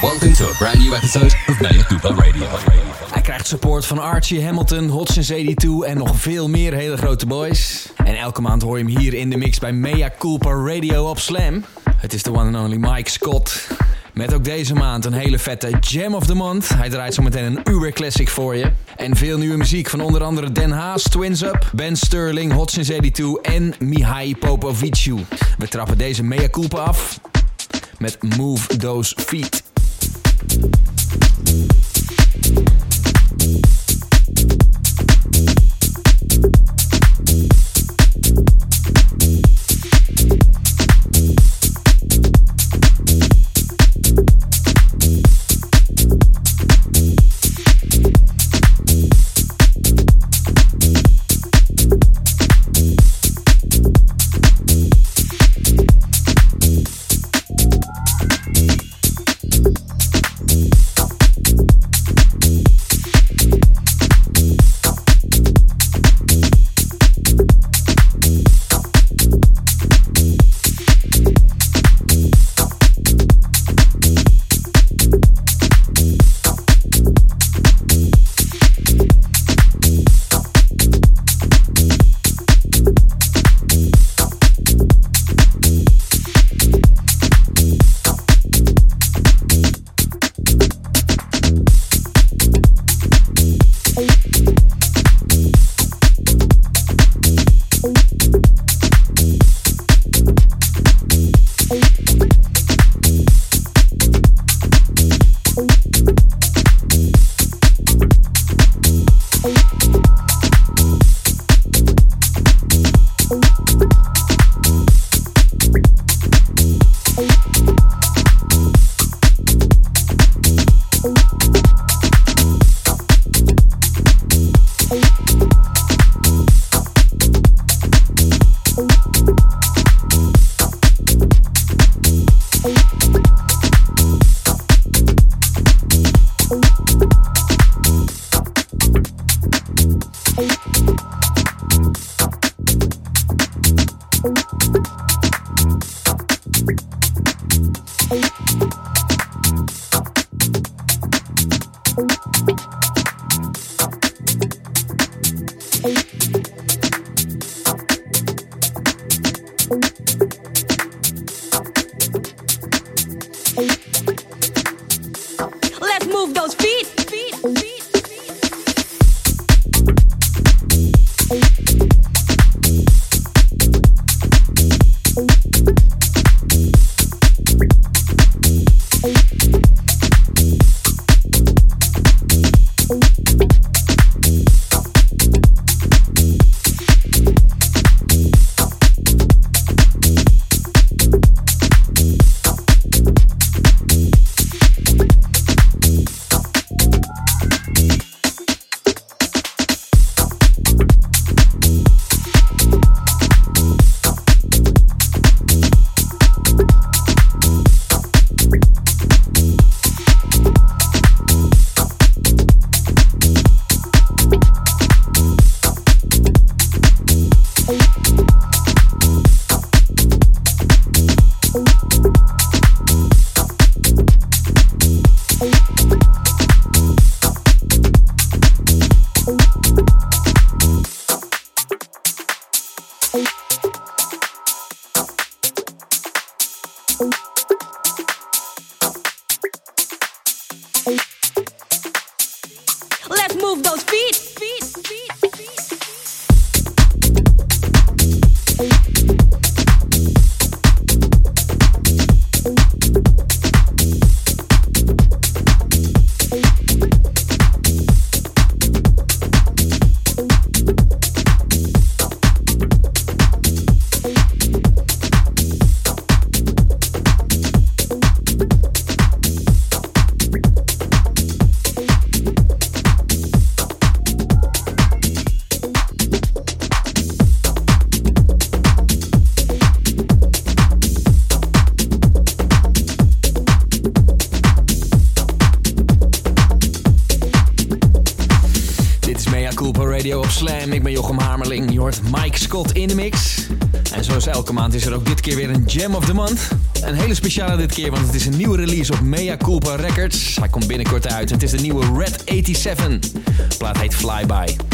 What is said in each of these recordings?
Welcome to a brand new episode of Mea Culpa Radio. Hij krijgt support van Archie Hamilton, Since 82 en nog veel meer hele grote boys. En elke maand hoor je hem hier in de mix bij Mea Culpa Radio op Slam. Het is de one and only Mike Scott. Met ook deze maand een hele vette Jam of the Month. Hij draait zo meteen een uber classic voor je. En veel nieuwe muziek van onder andere Den Haas, Twins Up, Ben Sterling, Since 82 en Mihai Popoviciu. We trappen deze Mea Culpa af met Move Those Feet. you dit keer, want het is een nieuwe release op Mea Culpa Records. Hij komt binnenkort uit. Het is de nieuwe Red 87. De plaat heet Flyby.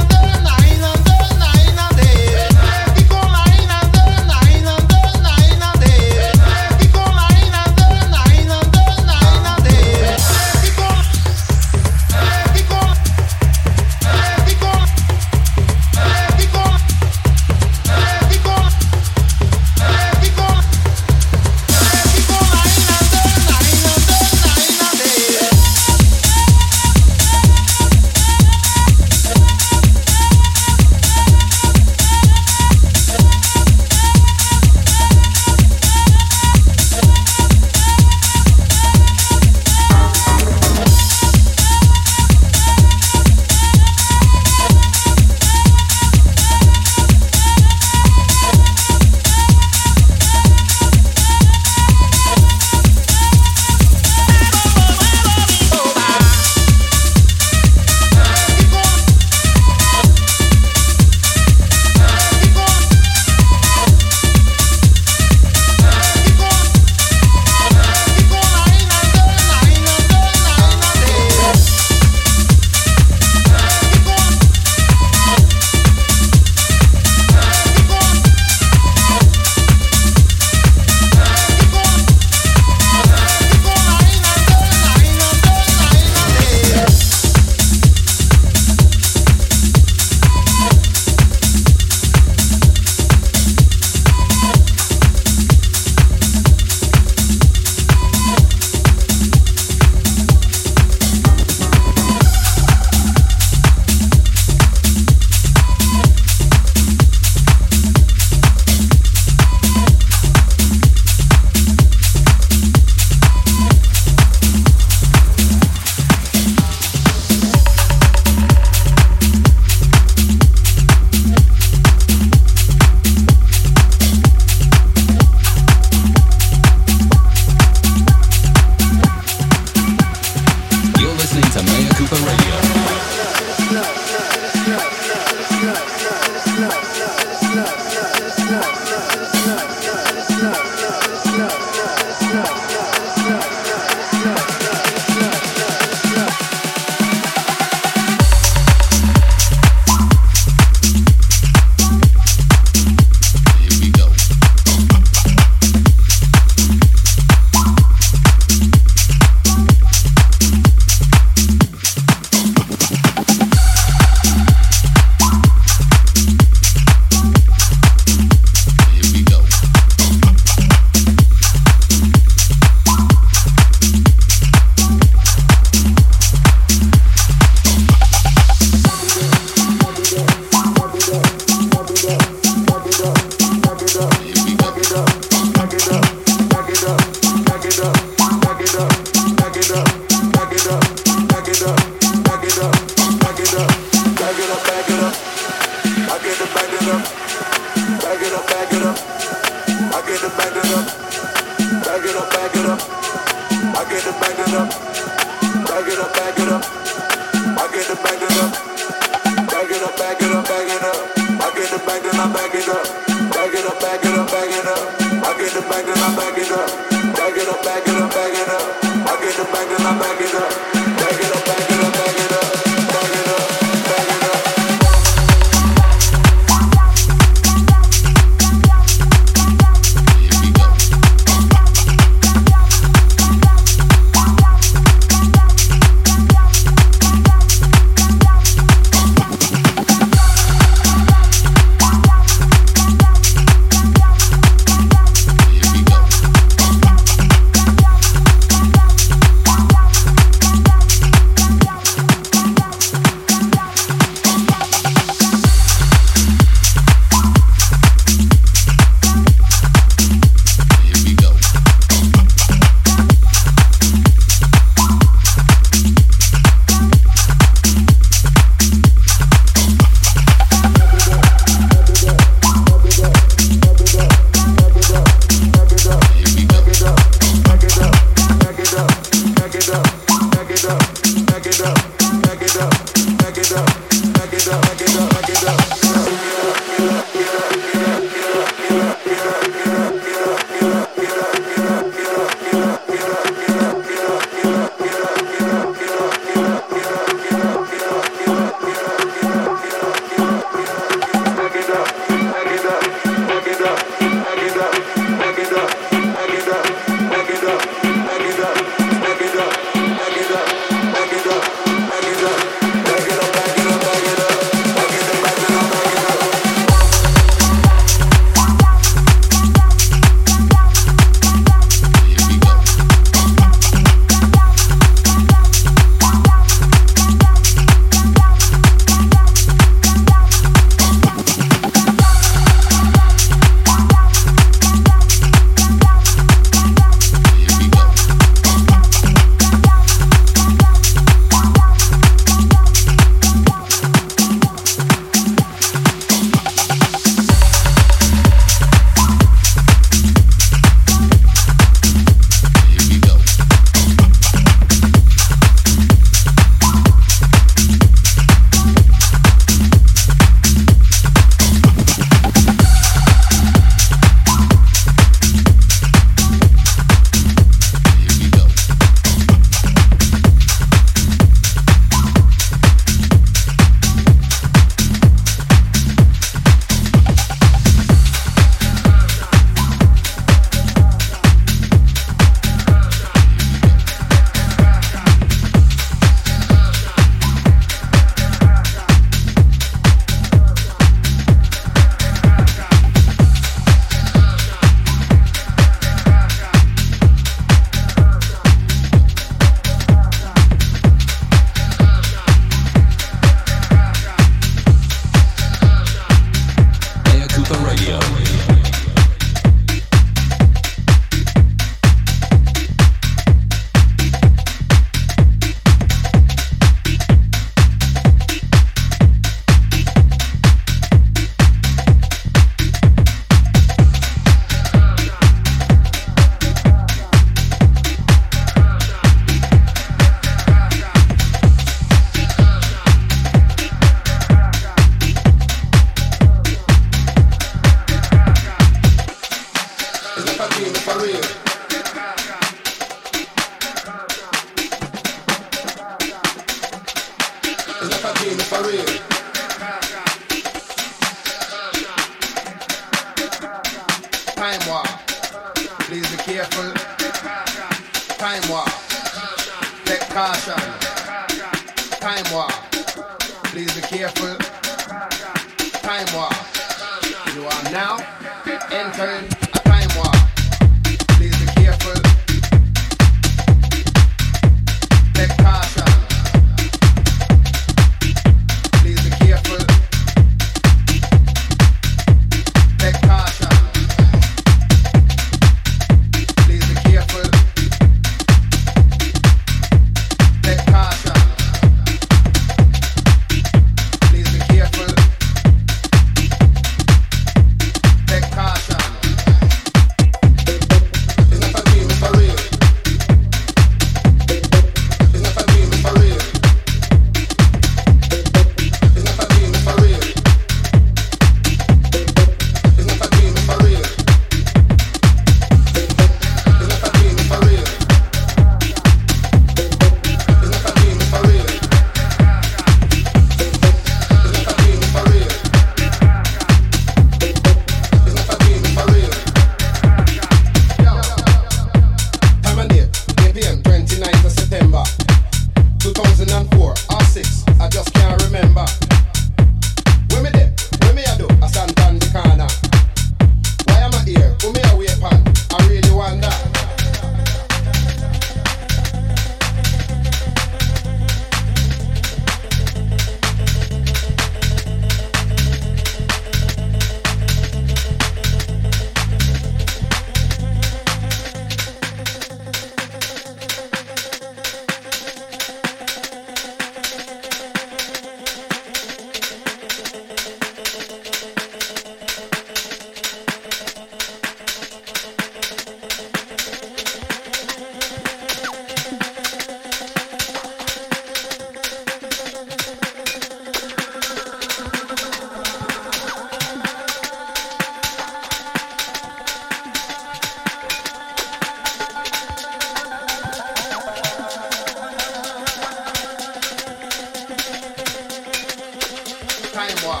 time war.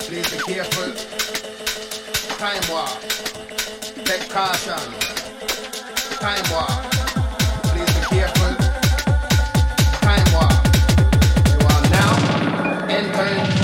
Please be careful. Time war. Take caution. Time war. Please be careful. Time war. You are now entering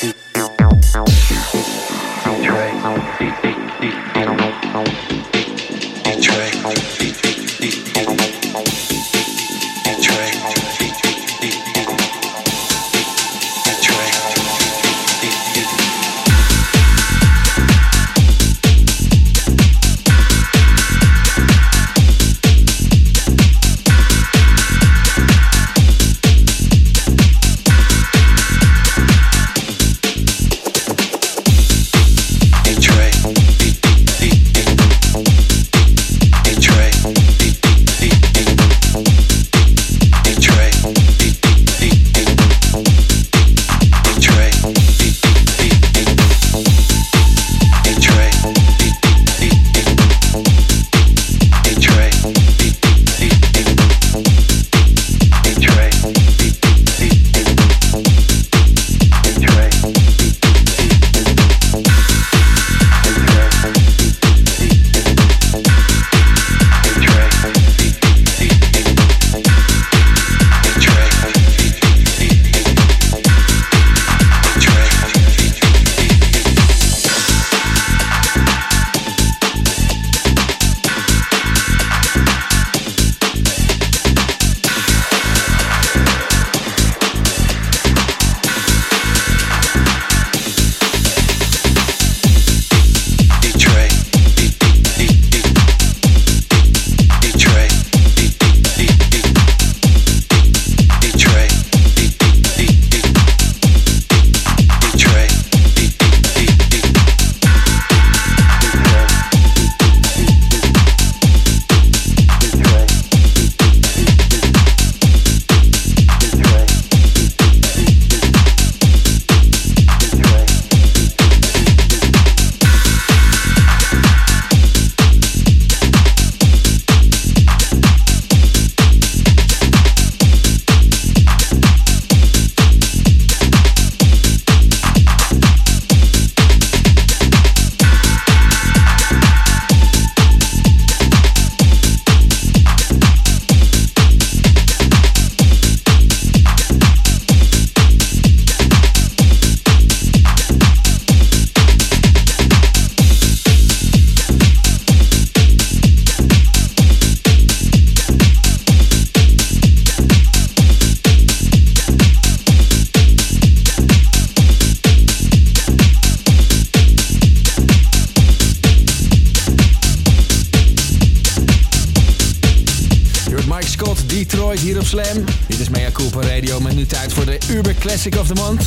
see. Classic of the Month.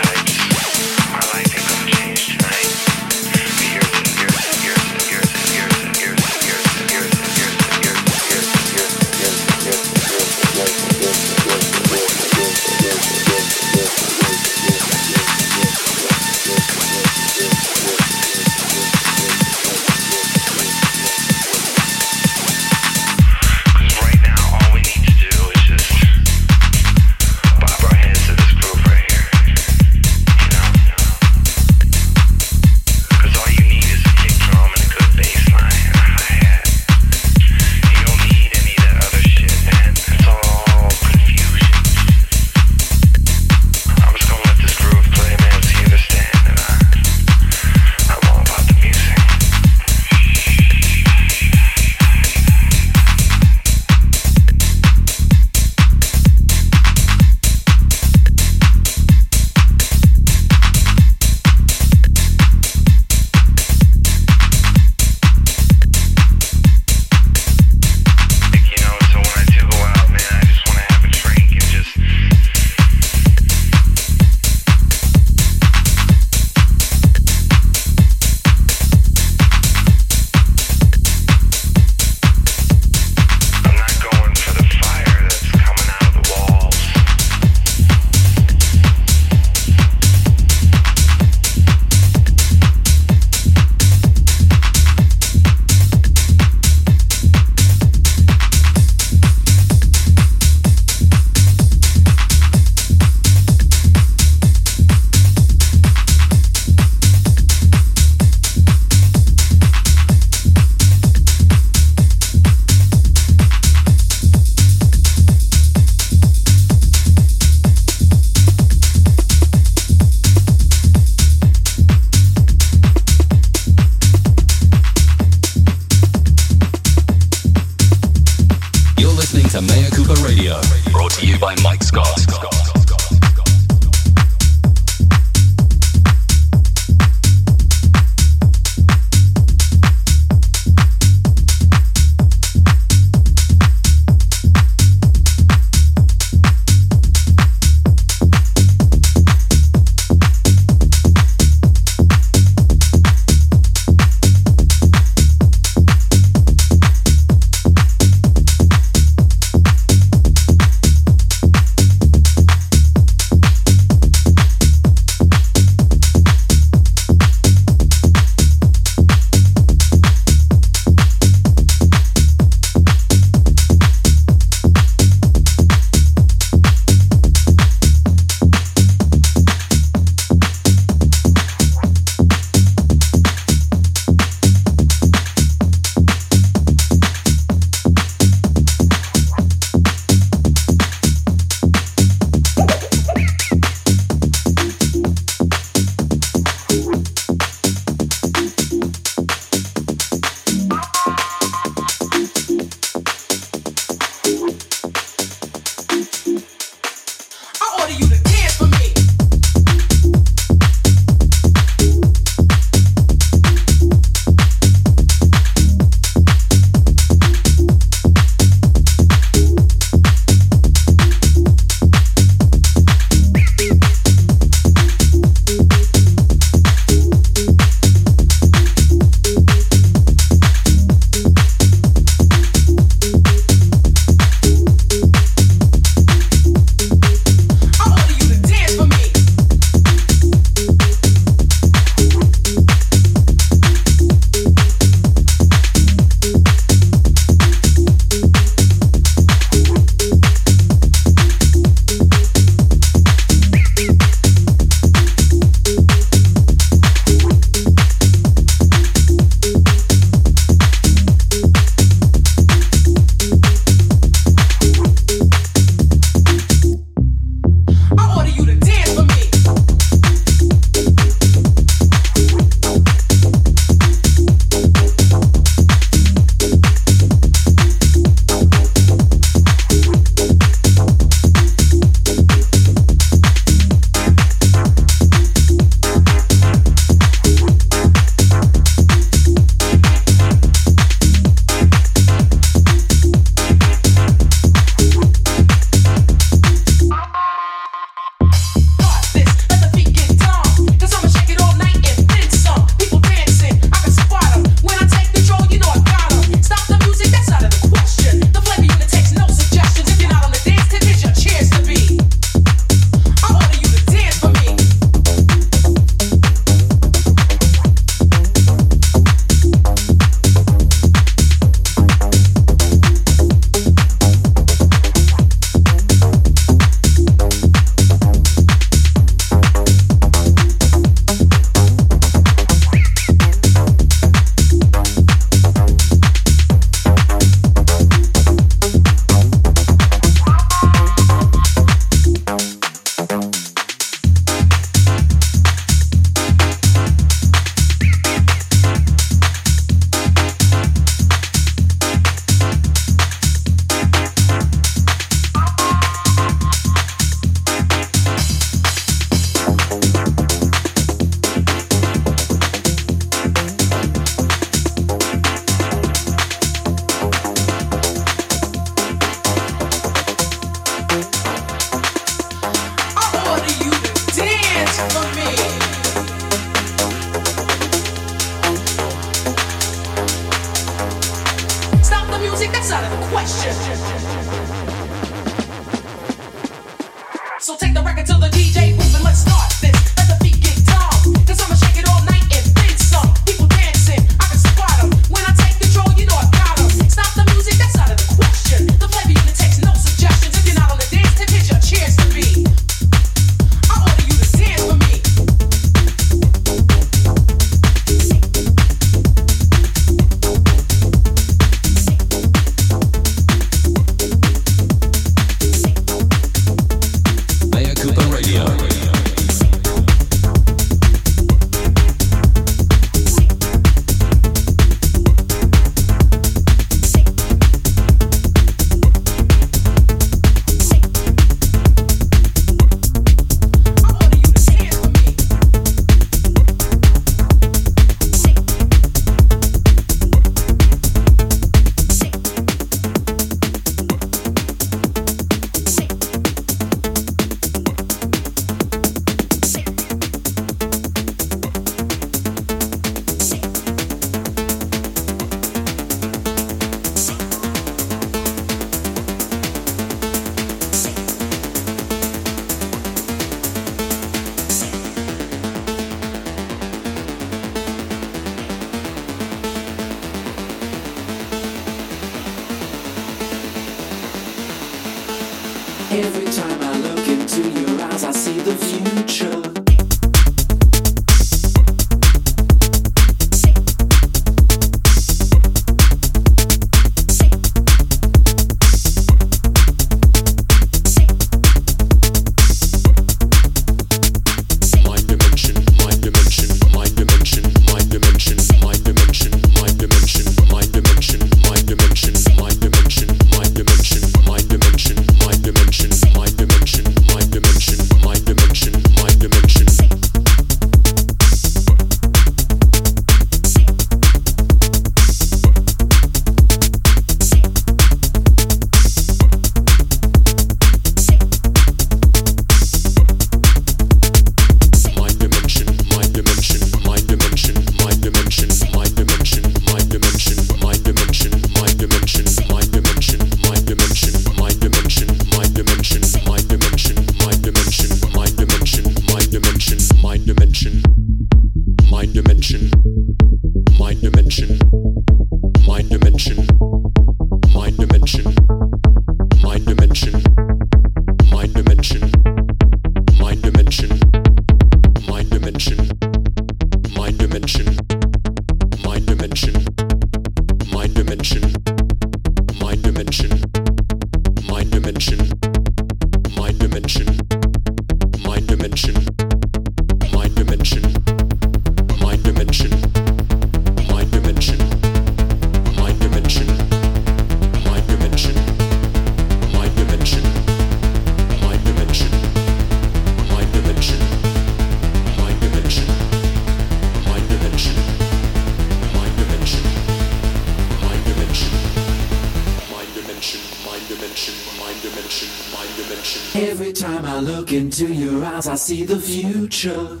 dimension, mind dimension, mind dimension. Every time I look into your eyes, I see the future.